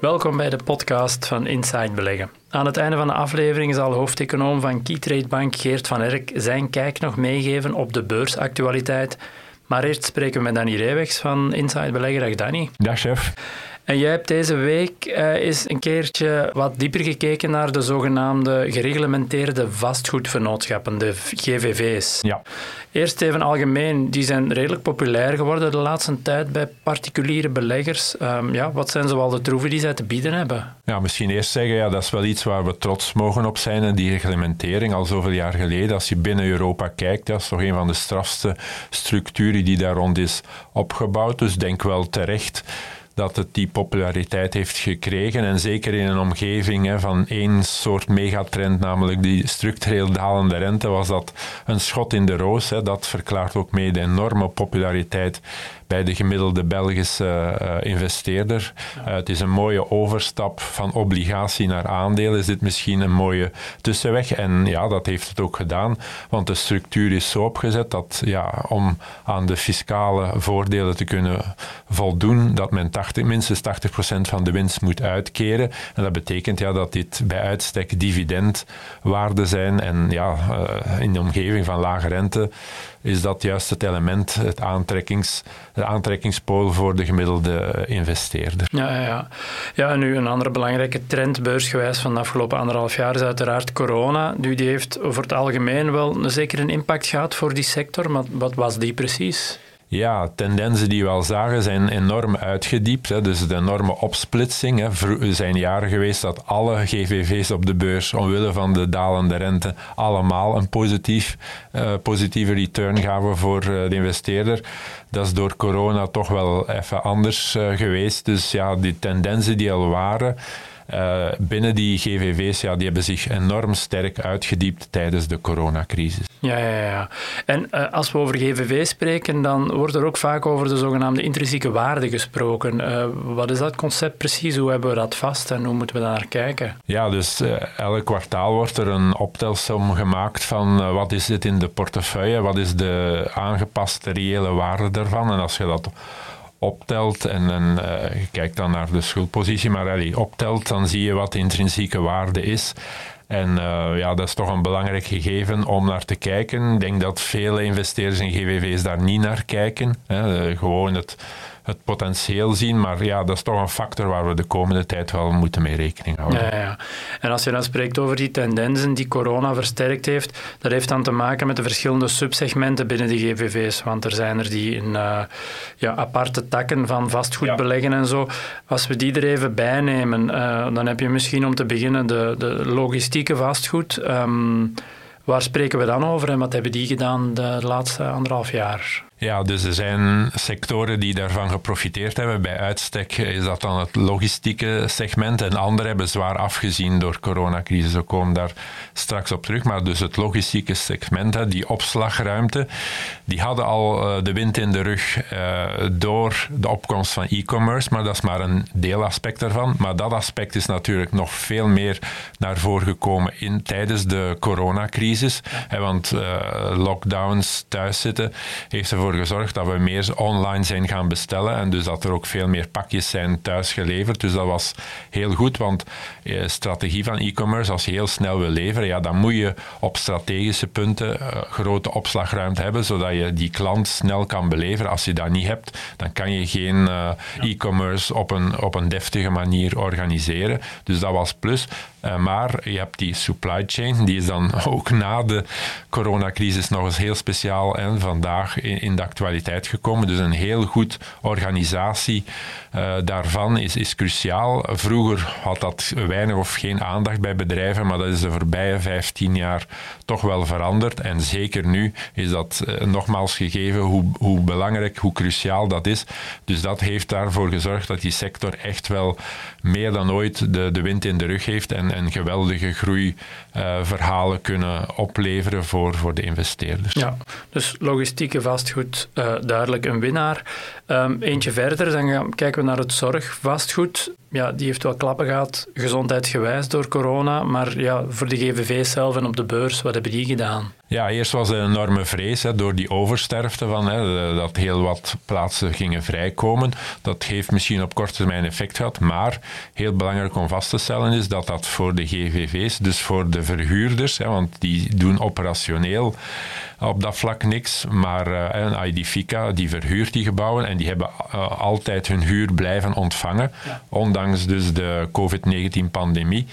Welkom bij de podcast van Inside Beleggen. Aan het einde van de aflevering zal hoofdeconoom van Keytrade Bank Geert van Erk zijn kijk nog meegeven op de beursactualiteit. Maar eerst spreken we met Danny Reewegs van Inside Beleggen. Dag Danny. Dag chef. En jij hebt deze week uh, eens een keertje wat dieper gekeken naar de zogenaamde gereglementeerde vastgoedvernootschappen, de GVV's. Ja. Eerst even algemeen, die zijn redelijk populair geworden de laatste tijd bij particuliere beleggers. Um, ja, wat zijn zoal de troeven die zij te bieden hebben? Ja, misschien eerst zeggen, ja, dat is wel iets waar we trots mogen op zijn, die reglementering al zoveel jaar geleden. Als je binnen Europa kijkt, dat is toch een van de strafste structuren die daar rond is opgebouwd. Dus denk wel terecht dat het die populariteit heeft gekregen. En zeker in een omgeving hè, van één soort megatrend, namelijk die structureel dalende rente, was dat een schot in de roos. Hè. Dat verklaart ook mee de enorme populariteit bij de gemiddelde Belgische uh, investeerder. Uh, het is een mooie overstap van obligatie naar aandeel. Is dit misschien een mooie tussenweg? En ja, dat heeft het ook gedaan, want de structuur is zo opgezet dat ja, om aan de fiscale voordelen te kunnen voldoen, dat men 80, minstens 80% van de winst moet uitkeren. En dat betekent ja, dat dit bij uitstek dividendwaarden zijn en ja, uh, in de omgeving van lage rente is dat juist het element, het aantrekkings, de aantrekkingspool voor de gemiddelde investeerder. Ja, ja, ja. en nu een andere belangrijke trend beursgewijs van de afgelopen anderhalf jaar is uiteraard corona. Die heeft over het algemeen wel een zekere impact gehad voor die sector, maar wat was die precies? Ja, tendensen die we al zagen zijn enorm uitgediept. Hè. Dus de enorme opsplitsing. Hè. Er zijn jaren geweest dat alle GVV's op de beurs, omwille van de dalende rente, allemaal een positief, uh, positieve return gaven voor uh, de investeerder. Dat is door corona toch wel even anders uh, geweest. Dus ja, die tendensen die al waren. Uh, binnen die GVV's, ja, die hebben zich enorm sterk uitgediept tijdens de coronacrisis. Ja, ja, ja. En uh, als we over GVV spreken, dan wordt er ook vaak over de zogenaamde intrinsieke waarde gesproken. Uh, wat is dat concept precies? Hoe hebben we dat vast en hoe moeten we daar naar kijken? Ja, dus elk kwartaal wordt er een optelsom gemaakt van wat is dit in de portefeuille, wat is de aangepaste reële waarde daarvan. En als je dat optelt en, uh, je kijkt dan naar de schuldpositie, maar allee, optelt, dan zie je wat de intrinsieke waarde is. En uh, ja, dat is toch een belangrijk gegeven om naar te kijken. Ik denk dat vele investeerders in GVV's daar niet naar kijken. Hè. Uh, gewoon het het potentieel zien. Maar ja, dat is toch een factor waar we de komende tijd wel moeten mee rekening houden. Ja, ja. En als je dan spreekt over die tendensen die corona versterkt heeft, dat heeft dan te maken met de verschillende subsegmenten binnen de GVV's. Want er zijn er die in uh, ja, aparte takken van vastgoed ja. beleggen en zo. Als we die er even bij nemen, uh, dan heb je misschien om te beginnen de, de logistieke vastgoed. Um, waar spreken we dan over en wat hebben die gedaan de laatste anderhalf jaar? Ja, dus er zijn sectoren die daarvan geprofiteerd hebben. Bij uitstek is dat dan het logistieke segment en anderen hebben zwaar afgezien door de coronacrisis. We komen daar straks op terug. Maar dus het logistieke segment, die opslagruimte, die hadden al de wind in de rug door de opkomst van e-commerce, maar dat is maar een deelaspect daarvan. Maar dat aspect is natuurlijk nog veel meer naar voren gekomen in, tijdens de coronacrisis. Want lockdowns, thuiszitten, heeft ervoor ervoor gezorgd dat we meer online zijn gaan bestellen en dus dat er ook veel meer pakjes zijn thuis geleverd. Dus dat was heel goed, want eh, strategie van e-commerce, als je heel snel wil leveren, ja, dan moet je op strategische punten uh, grote opslagruimte hebben, zodat je die klant snel kan beleveren. Als je dat niet hebt, dan kan je geen uh, e-commerce op een, op een deftige manier organiseren. Dus dat was plus. Uh, maar je hebt die supply chain, die is dan ook na de coronacrisis nog eens heel speciaal en vandaag in, in de actualiteit gekomen. Dus een heel goed organisatie uh, daarvan is, is cruciaal. Vroeger had dat weinig of geen aandacht bij bedrijven, maar dat is de voorbije 15 jaar toch wel veranderd. En zeker nu is dat uh, nogmaals gegeven hoe, hoe belangrijk, hoe cruciaal dat is. Dus dat heeft daarvoor gezorgd dat die sector echt wel meer dan ooit de, de wind in de rug heeft en, en geweldige groeiverhalen kunnen opleveren voor, voor de investeerders. Ja, dus logistieke vastgoed duidelijk een winnaar. Um, eentje verder, dan kijken we naar het zorgvastgoed ja, die heeft wel klappen gehad, gezondheidsgewijs door corona. Maar ja, voor de GVV zelf en op de beurs, wat hebben die gedaan? Ja, eerst was er een enorme vrees hè, door die oversterfte van hè, dat heel wat plaatsen gingen vrijkomen. Dat heeft misschien op korte termijn effect gehad, maar heel belangrijk om vast te stellen is dat dat voor de GVV's, dus voor de verhuurders, hè, want die doen operationeel op dat vlak niks, maar uh, een Idifica die verhuurt die gebouwen en die hebben uh, altijd hun huur blijven ontvangen, ja. ondanks dus de COVID-19-pandemie.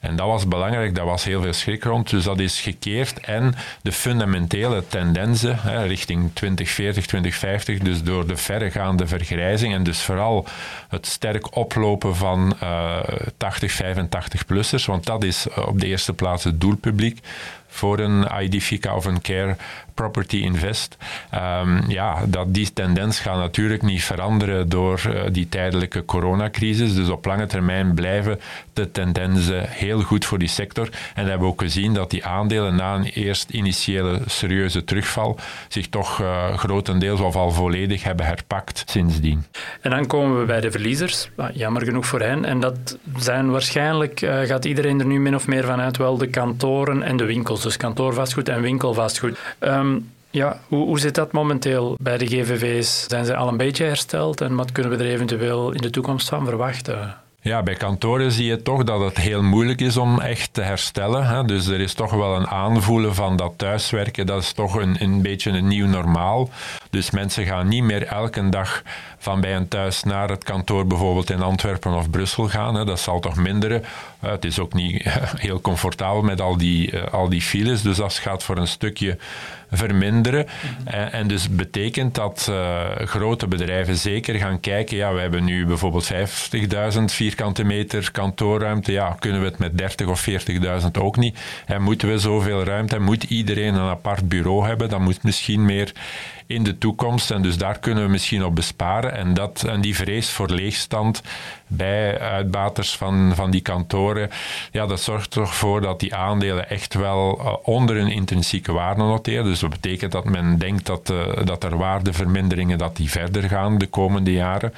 En dat was belangrijk, daar was heel veel schrik rond. Dus dat is gekeerd. En de fundamentele tendensen hè, richting 2040, 2050, dus door de verregaande vergrijzing en dus vooral het sterk oplopen van uh, 80, 85-plussers, want dat is op de eerste plaats het doelpubliek voor een IDFICA of een Care Property Invest. Um, ja, dat, die tendens gaat natuurlijk niet veranderen door uh, die tijdelijke coronacrisis. Dus op lange termijn blijven de tendensen heel goed voor die sector. En we hebben ook gezien dat die aandelen na een eerst initiële serieuze terugval zich toch uh, grotendeels of al volledig hebben herpakt sindsdien. En dan komen we bij de verliezers. Jammer genoeg voor hen. En dat zijn waarschijnlijk, uh, gaat iedereen er nu min of meer vanuit, wel de kantoren en de winkels. Dus kantoorvastgoed en winkelvastgoed. Um, ja, hoe, hoe zit dat momenteel bij de GVV's? Zijn ze al een beetje hersteld en wat kunnen we er eventueel in de toekomst van verwachten? Ja, bij kantoren zie je toch dat het heel moeilijk is om echt te herstellen. Hè. Dus er is toch wel een aanvoelen van dat thuiswerken, dat is toch een, een beetje een nieuw normaal. Dus mensen gaan niet meer elke dag van bij een thuis naar het kantoor bijvoorbeeld in Antwerpen of Brussel gaan. Hè. Dat zal toch minderen. Uh, het is ook niet heel comfortabel met al die, uh, al die files, dus dat gaat voor een stukje verminderen. Mm-hmm. en, en, dus betekent dat uh, grote bedrijven zeker gaan kijken, ja, we hebben nu bijvoorbeeld 50.000 vierkante meter kantoorruimte, ja, kunnen we het met 30 of 40.000 ook niet? En moeten we zoveel ruimte? Moet iedereen een apart bureau hebben? Dan moet misschien meer in de toekomst. En dus daar kunnen we misschien op besparen. En, dat, en die vrees voor leegstand bij uitbaters van, van die kantoren, ja, dat zorgt toch voor dat die aandelen echt wel uh, onder een intrinsieke waarde noteren. Dus dat betekent dat men denkt dat, uh, dat er waardeverminderingen dat die verder gaan de komende jaren.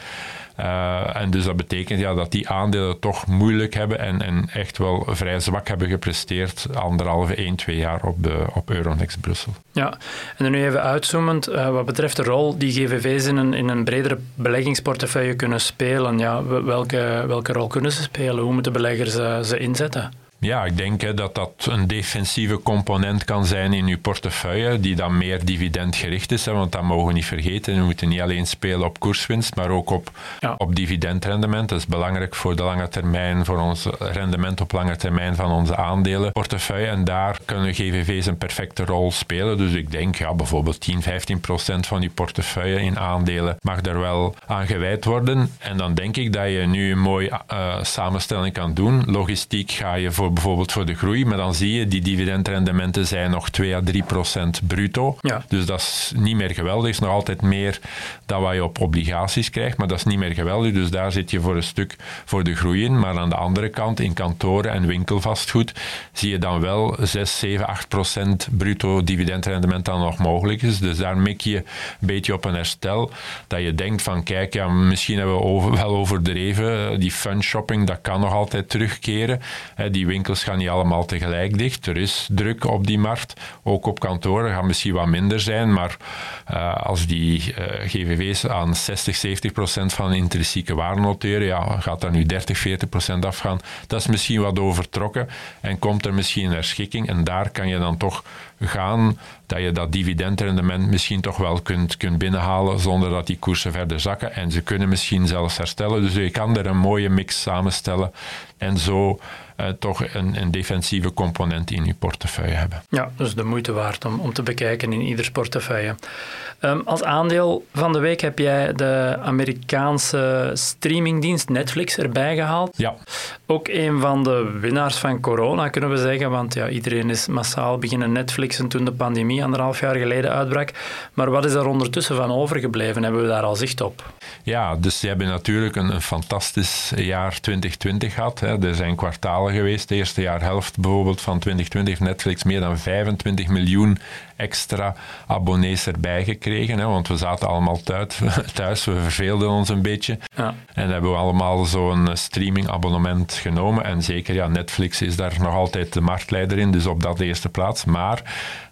Uh, en dus dat betekent ja, dat die aandelen toch moeilijk hebben en, en echt wel vrij zwak hebben gepresteerd anderhalve, 1, 2 jaar op, de, op Euronext Brussel. Ja, en dan nu even uitzoomend, uh, wat betreft de rol die GVV's in een, in een bredere beleggingsportefeuille kunnen spelen. Ja, welke, welke rol kunnen ze spelen? Hoe moeten beleggers uh, ze inzetten? Ja, ik denk hè, dat dat een defensieve component kan zijn in uw portefeuille, die dan meer dividendgericht is. Hè, want dat mogen we niet vergeten. We moeten niet alleen spelen op koerswinst, maar ook op, ja. op dividendrendement. Dat is belangrijk voor de lange termijn, voor ons rendement op lange termijn van onze aandelenportefeuille. En daar kunnen GVV's een perfecte rol spelen. Dus ik denk ja, bijvoorbeeld 10, 15 procent van die portefeuille in aandelen mag daar wel aan gewijd worden. En dan denk ik dat je nu een mooie uh, samenstelling kan doen. Logistiek ga je voor bijvoorbeeld voor de groei, maar dan zie je die dividendrendementen zijn nog 2 à 3 procent bruto. Ja. Dus dat is niet meer geweldig. is nog altijd meer dan wat je op obligaties krijgt, maar dat is niet meer geweldig. Dus daar zit je voor een stuk voor de groei in. Maar aan de andere kant, in kantoren en winkelvastgoed, zie je dan wel 6, 7, 8 procent bruto dividendrendement dan nog mogelijk is. Dus daar mik je een beetje op een herstel. Dat je denkt van, kijk, ja, misschien hebben we over, wel overdreven. Die fund shopping, dat kan nog altijd terugkeren. Die winkels gaan niet allemaal tegelijk dicht. Er is druk op die markt. Ook op kantoren gaat misschien wat minder zijn, maar uh, als die uh, GVV's aan 60, 70 procent van intrinsieke waarde noteren, ja, gaat daar nu 30, 40 procent afgaan. Dat is misschien wat overtrokken en komt er misschien een herschikking en daar kan je dan toch gaan dat je dat dividendrendement misschien toch wel kunt, kunt binnenhalen zonder dat die koersen verder zakken. En ze kunnen misschien zelfs herstellen. Dus je kan er een mooie mix samenstellen en zo uh, toch een, een, defensieve component in je portefeuille hebben. Ja, dus de moeite waard om, om te bekijken in ieders portefeuille. Um, als aandeel van de week heb jij de Amerikaanse streamingdienst Netflix erbij gehaald. Ja. Ook een van de winnaars van corona, kunnen we zeggen, want ja, iedereen is massaal beginnen Netflix Netflixen toen de pandemie anderhalf jaar geleden uitbrak. Maar wat is daar ondertussen van overgebleven? Hebben we daar al zicht op? Ja, dus ze hebben natuurlijk een, een fantastisch jaar 2020 gehad. Hè. Er zijn kwartalen geweest. De eerste jaarhelft bijvoorbeeld van 2020 heeft Netflix meer dan 25 miljoen extra abonnees erbij gekregen. Hè, want we zaten allemaal thuis, thuis, we verveelden ons een beetje. Ja. En hebben we allemaal zo'n streaming-abonnement genomen. En zeker, ja, Netflix is daar nog altijd de marktleider in, dus op dat eerste plaats. Maar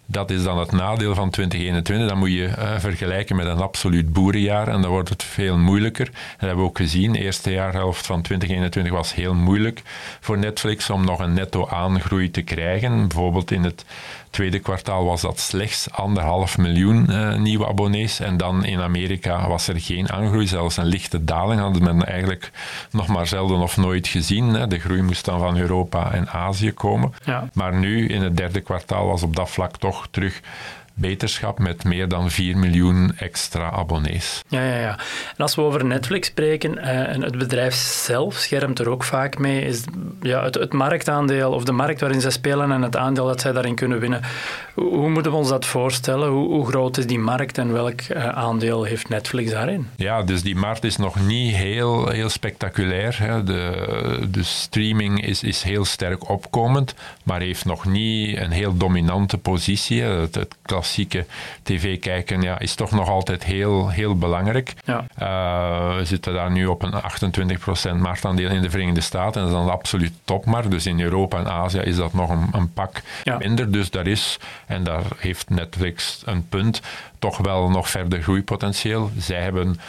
dat is dan het nadeel van 2021. Dan moet je uh, vergelijken met een absoluut boerenjaar en dan wordt het veel moeilijker. En dat hebben we ook gezien. De eerste jaarhelft van 2021 was heel moeilijk voor Netflix om nog een netto aangroei te krijgen. Bijvoorbeeld in het tweede kwartaal was dat slechts anderhalf miljoen uh, nieuwe abonnees. En dan in Amerika was er geen aangroei, zelfs een lichte daling hadden men eigenlijk nog maar zelden of nooit gezien. Hè. De groei moest dan van Europa en Azië komen. Ja. Maar nu, in het derde kwartaal, was op dat vlak toch terug beterschap met meer dan 4 miljoen extra abonnees. Ja, ja, ja. En als we over Netflix spreken, uh, en het bedrijf zelf schermt er ook vaak mee, is ja, het, het, marktaandeel of de markt waarin zij spelen en het aandeel dat zij daarin kunnen winnen. Hoe, hoe moeten we ons dat voorstellen? Hoe, hoe, groot is die markt en welk uh, aandeel heeft Netflix daarin? Ja, dus die markt is nog niet heel, heel spectaculair. Hè. De, de streaming is, is heel sterk opkomend, maar heeft nog niet een heel dominante positie. Het, het klassieke tv kijken ja, is toch nog altijd heel, heel belangrijk. Ja. Uh, we zitten daar nu op een 28% marktaandeel in de Verenigde Staten. En dat is dan absoluut topmarkt. Dus in Europa en Azië is dat nog een, een pak minder. Dus daar is, en daar heeft Netflix een punt, toch wel nog verder groeipotentieel. Zij hebben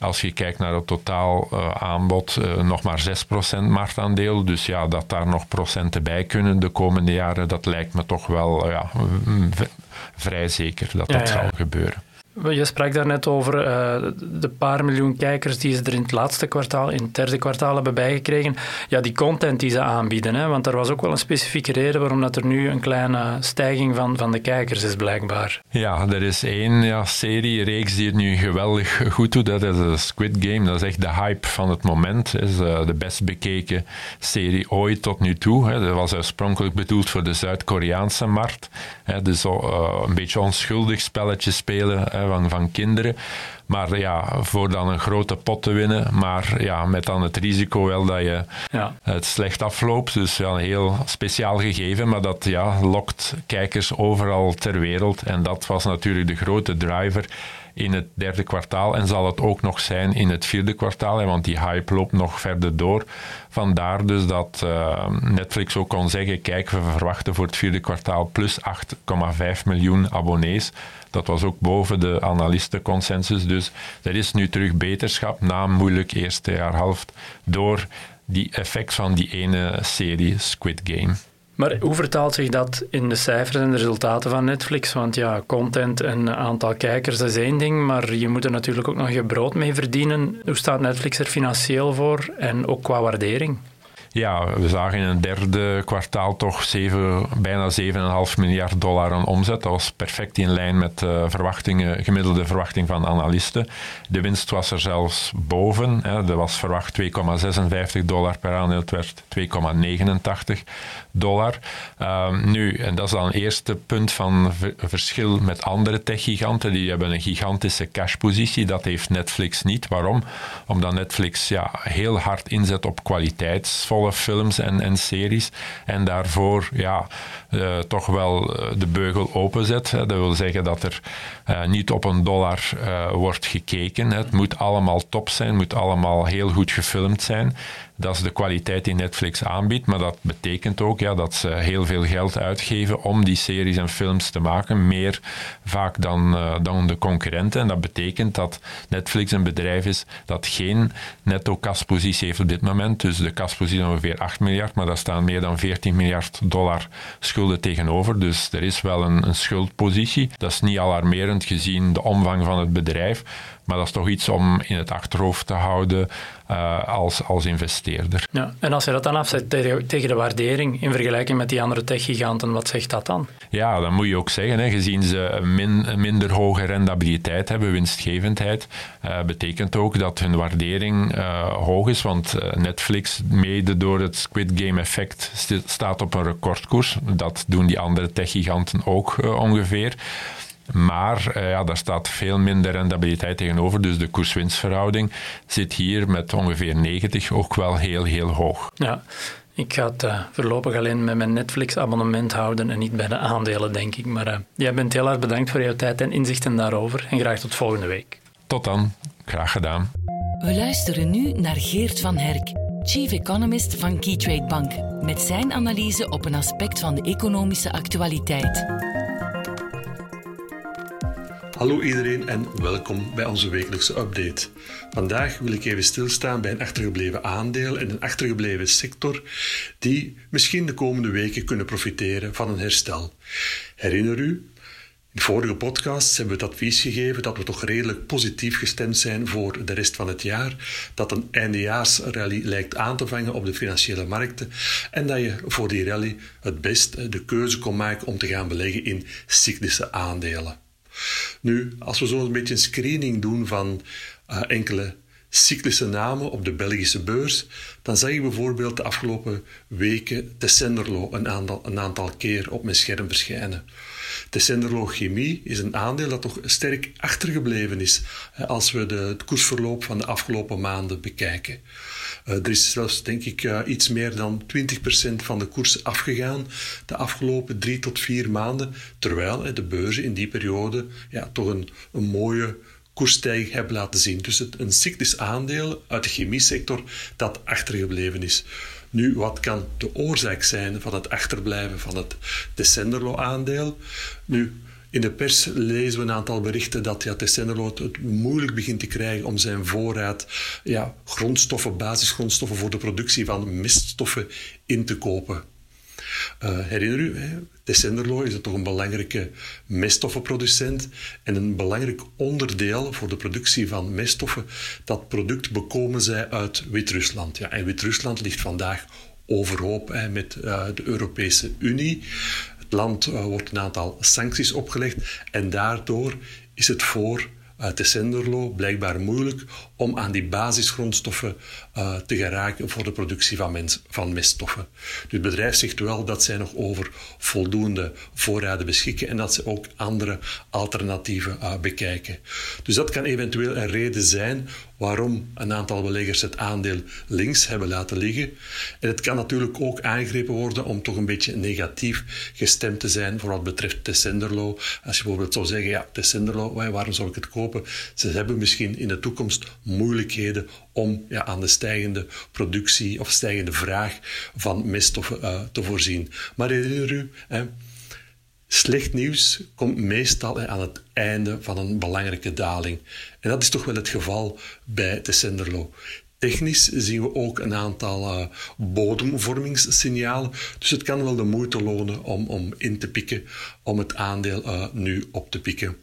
als je kijkt naar het totaal uh, aanbod, uh, nog maar 6% marktaandeel. Dus ja, dat daar nog procenten bij kunnen de komende jaren, dat lijkt me toch wel ja, vrij zeker dat dat zal gebeuren. Je sprak daarnet over uh, de paar miljoen kijkers die ze er in het laatste kwartaal, in het derde kwartaal hebben bijgekregen. Ja, die content die ze aanbieden. Hè? Want er was ook wel een specifieke reden waarom dat er nu een kleine stijging van, van de kijkers is, blijkbaar. Ja, er is één ja, serie, reeks die het nu geweldig goed doet. Dat is Squid Game. Dat is echt de hype van het moment. Dat is uh, de best bekeken serie ooit tot nu toe. Hè. Dat was oorspronkelijk bedoeld voor de Zuid-Koreaanse markt. Hè. Dus uh, een beetje onschuldig spelletje spelen van, van kinderen. Maar ja, voor dan een grote pot te winnen, maar ja, met dan het risico wel dat je ja. het slecht afloopt. Dus ja, een heel speciaal gegeven, maar dat ja, lokt kijkers overal ter wereld. En dat was natuurlijk de grote driver in het derde kwartaal en zal het ook nog zijn in het vierde kwartaal, want die hype loopt nog verder door. Vandaar dus dat uh, Netflix ook kon zeggen, kijk, we verwachten voor het vierde kwartaal plus 8,5 miljoen abonnees. Dat was ook boven de analistenconsensus. Dus er is nu terug beterschap na een moeilijk eerste jaar halft door die effect van die ene serie Squid Game. Maar hoe vertaalt zich dat in de cijfers en de resultaten van Netflix? Want ja, content en aantal kijkers is één ding, maar je moet er natuurlijk ook nog je brood mee verdienen. Hoe staat Netflix er financieel voor en ook qua waardering? Ja, we zagen in een derde kwartaal toch 7, bijna 7,5 miljard dollar aan omzet. Dat was perfect in lijn met de verwachtingen, gemiddelde verwachting van analisten. De winst was er zelfs boven. Hè. Er was verwacht 2,56 dollar per aandeel, het werd 2,89 dollar. Um, nu, en dat is dan het eerste punt van verschil met andere techgiganten. Die hebben een gigantische cashpositie. Dat heeft Netflix niet. Waarom? Omdat Netflix ja, heel hard inzet op kwaliteitsvol films en, en series. En daarvoor ja, uh, toch wel eh, de beugel openzet. Dat wil zeggen dat er uh, niet op een dollar wordt gekeken. Het moet allemaal top zijn, moet allemaal heel goed gefilmd zijn. Dat is de kwaliteit die Netflix aanbiedt, maar dat betekent ook ja, dat ze heel veel geld uitgeven om die series en films te maken, meer vaak dan, dan de concurrenten. En dat betekent dat Netflix een bedrijf is dat geen netto kaspositie heeft op dit moment. Dus de kaspositie is ongeveer 8 miljard, maar daar staan meer dan 14 miljard dollar schulden tegenover. Dus er is wel een, een schuldpositie. Dat is niet alarmerend gezien de omvang van het bedrijf. Maar dat is toch iets om in het achterhoofd te houden uh, als, als investeerder. Ja, en als je dat dan afzet tegen de waardering in vergelijking met die andere techgiganten, wat zegt dat dan? Ja, dan moet je ook zeggen, hè, gezien ze min, minder hoge rendabiliteit hebben, winstgevendheid, uh, betekent ook dat hun waardering uh, hoog is, want Netflix, mede door het Squid Game effect, staat op een recordkoers. Dat doen die andere techgiganten ook ongeveer. Maar uh, ja, daar staat veel minder rendabiliteit tegenover. Dus de koers-winstverhouding zit hier met ongeveer 90 ook wel heel, heel hoog. Ja. Ik ga het uh, voorlopig alleen met mijn Netflix-abonnement houden en niet bij de aandelen, denk ik. Maar uh, jij bent heel erg bedankt voor jouw tijd en inzichten daarover. En graag tot volgende week. Tot dan. Graag gedaan. We luisteren nu naar Geert van Herk, Chief Economist van Keytrade Bank, met zijn analyse op een aspect van de economische actualiteit. Hallo iedereen en welkom bij onze wekelijkse update. Vandaag wil ik even stilstaan bij een achtergebleven aandeel en een achtergebleven sector die misschien de komende weken kunnen profiteren van een herstel. Herinner u, in vorige podcasts hebben we het advies gegeven dat we toch redelijk positief gestemd zijn voor de rest van het jaar, dat een eindejaarsrally lijkt aan te vangen op de financiële markten en dat je voor die rally het best de keuze kon maken om te gaan beleggen in cyclische aandelen. Nu, als we zo een beetje een screening doen van uh, enkele cyclische namen op de Belgische beurs, dan zag ik bijvoorbeeld de afgelopen weken Tessenderlo een aantal, een aantal keer op mijn scherm verschijnen. Tessenderlo Chemie is een aandeel dat toch sterk achtergebleven is als we de, het koersverloop van de afgelopen maanden bekijken. Uh, er is zelfs, denk ik, uh, iets meer dan 20% van de koers afgegaan de afgelopen drie tot vier maanden, terwijl de beurzen in die periode ja, toch een, een mooie koersstijging hebben laten zien. Dus het, een cyclisch aandeel uit de chemiesector dat achtergebleven is. Nu, wat kan de oorzaak zijn van het achterblijven van het Descenderlo-aandeel? Nu, in de pers lezen we een aantal berichten dat ja, Tessenderlo het moeilijk begint te krijgen om zijn voorraad ja, grondstoffen, basisgrondstoffen voor de productie van meststoffen in te kopen. Uh, herinner u, Tessenderlo is toch een belangrijke meststoffenproducent en een belangrijk onderdeel voor de productie van meststoffen. Dat product bekomen zij uit Wit-Rusland. Ja, en Wit-Rusland ligt vandaag overhoop hè, met uh, de Europese Unie land uh, wordt een aantal sancties opgelegd en daardoor is het voor uh, Tessenderlo blijkbaar moeilijk om aan die basisgrondstoffen uh, te geraken voor de productie van, van meststoffen. Dus het bedrijf zegt wel dat zij nog over voldoende voorraden beschikken en dat ze ook andere alternatieven uh, bekijken. Dus dat kan eventueel een reden zijn waarom een aantal beleggers het aandeel links hebben laten liggen. En het kan natuurlijk ook aangegrepen worden om toch een beetje negatief gestemd te zijn voor wat betreft Tessenderlo. Als je bijvoorbeeld zou zeggen, ja, Tessenderlo, waarom zou ik het kopen? Ze hebben misschien in de toekomst moeilijkheden om ja, aan de stijgende productie of stijgende vraag van meststoffen uh, te voorzien. Maar herinner u, hè, slecht nieuws komt meestal aan het einde van een belangrijke daling. En dat is toch wel het geval bij Tessenderlo. Technisch zien we ook een aantal uh, bodemvormingssignalen. Dus het kan wel de moeite lonen om, om in te pikken, om het aandeel uh, nu op te pikken.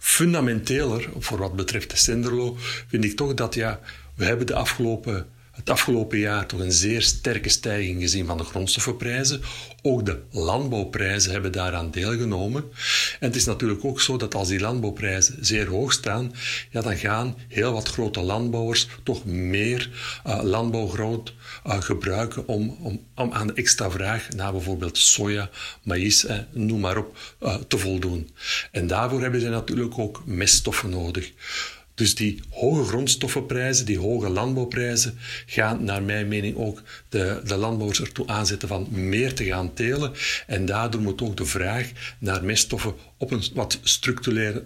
Fundamenteler, voor wat betreft de Senderlo, vind ik toch dat ja, we hebben de afgelopen het afgelopen jaar toch een zeer sterke stijging gezien van de grondstoffenprijzen. Ook de landbouwprijzen hebben daaraan deelgenomen. En het is natuurlijk ook zo dat als die landbouwprijzen zeer hoog staan, ja, dan gaan heel wat grote landbouwers toch meer uh, landbouwgrond uh, gebruiken om, om, aan de extra vraag naar bijvoorbeeld soja, maïs, eh, noem maar op, te voldoen. En daarvoor hebben ze natuurlijk ook meststoffen nodig. Dus die hoge grondstoffenprijzen, die hoge landbouwprijzen, gaan naar mijn mening ook de, de landbouwers ertoe aanzetten van meer te gaan telen. En daardoor moet ook de vraag naar meststoffen op een wat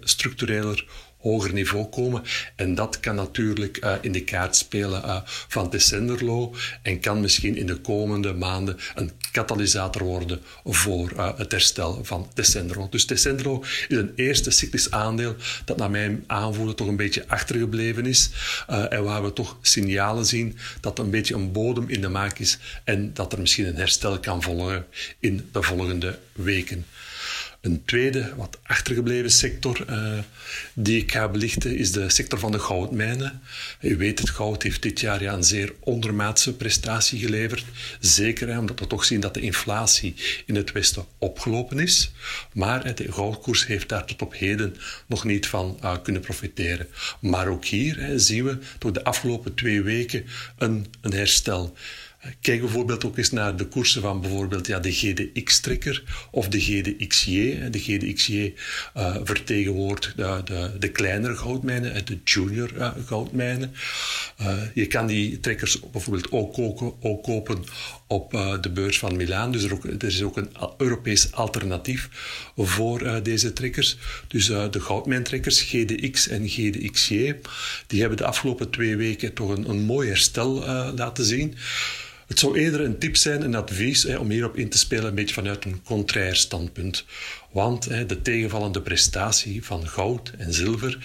structureler, hoger niveau komen. En dat kan natuurlijk uh, in de kaart spelen uh, van Tessenderlo en kan misschien in de komende maanden een katalysator worden voor uh, het herstel van Tessenderlo. Dus Tessenderlo is een eerste cyclisch aandeel dat naar mijn aanvoelen toch een beetje achtergebleven is en waar we toch signalen zien dat er een beetje een bodem in de maak is en dat er misschien een herstel kan volgen in de volgende weken. Een tweede, wat achtergebleven sector uh, die ik ga belichten, is de sector van de goudmijnen. U weet, het goud heeft dit jaar ja, een zeer ondermaatse prestatie geleverd. Zeker omdat we toch zien dat de inflatie in het Westen opgelopen is. Maar de goudkoers heeft daar tot op heden nog niet van uh, kunnen profiteren. Maar ook hier hè, zien we door de afgelopen twee weken een, een herstel. Kijk bijvoorbeeld ook eens naar de koersen van bijvoorbeeld ja, de GDX-trekker of de GDXJ. De GDXJ uh, vertegenwoordigt de, de, de, kleinere goudmijnen, de junior uh, goudmijnen. Uh, je kan die trekkers bijvoorbeeld ook, koken, ook kopen op de beurs van Milaan. Dus er, ook, er, is ook een Europees alternatief voor deze trekkers. Dus de goudmijntrekkers GDX en GDXJ, die hebben de afgelopen twee weken toch een, een mooi herstel laten zien. Het zou eerder een tip zijn, een advies, hè, om hierop in te spelen, een beetje vanuit een contrair standpunt. Want hè, de tegenvallende prestatie van goud en zilver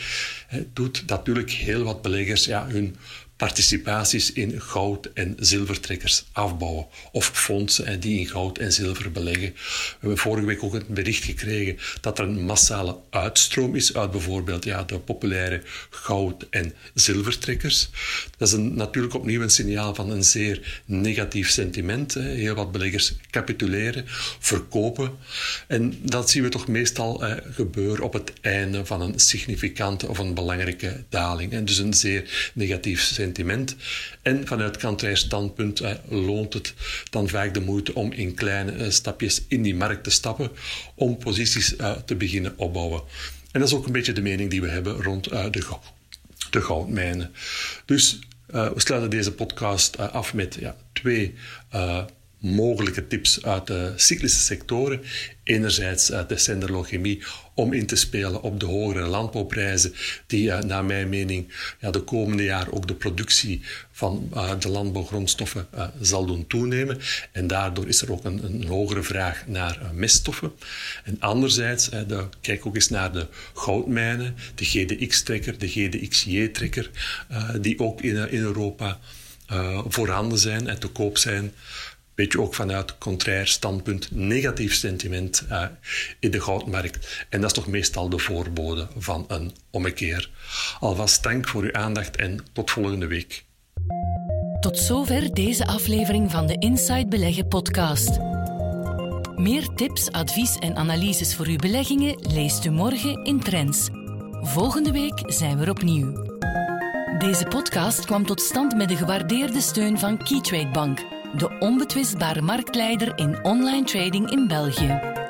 hè, doet natuurlijk heel wat beleggers ja, hun participaties in goud- en zilvertrekkers afbouwen. Of fondsen die in goud en zilver beleggen. We hebben vorige week ook een bericht gekregen dat er een massale uitstroom is uit bijvoorbeeld ja, de populaire goud- en zilvertrekkers. Dat is een, natuurlijk opnieuw een signaal van een zeer negatief sentiment. Heel wat beleggers capituleren, verkopen. En dat zien we toch meestal gebeuren op het einde van een significante of een belangrijke daling. En dus een zeer negatief sentiment sentiment. En vanuit contrair standpunt eh, loont het dan vaak de moeite om in kleine eh, stapjes in die markt te stappen om posities eh, te beginnen opbouwen. En dat is ook een beetje de mening die we hebben rond de, de goudmijnen. Dus we sluiten deze podcast af met ja, twee mogelijke tips uit de cyclische sectoren. Enerzijds de senderlochemie om in te spelen op de hogere landbouwprijzen, die naar mijn mening ja, de komende jaar ook de productie van uh, de landbouwgrondstoffen zal doen toenemen. En daardoor is er ook een, een hogere vraag naar meststoffen. En anderzijds, de, kijk ook eens naar de goudmijnen, de GDX-trekker, de GDXJ-trekker, die ook in, in Europa voorhanden zijn en te koop zijn weet je ook vanuit contrair standpunt negatief sentiment uh, in de goudmarkt. En dat is toch meestal de voorbode van een ommekeer. Alvast dank voor uw aandacht en tot volgende week. Tot zover deze aflevering van de Inside Beleggen podcast. Meer tips, advies en analyses voor uw beleggingen leest u morgen in Trends. Volgende week zijn we er opnieuw. Deze podcast kwam tot stand met de gewaardeerde steun van Keytrade Bank de onbetwistbare marktleider in online trading in België.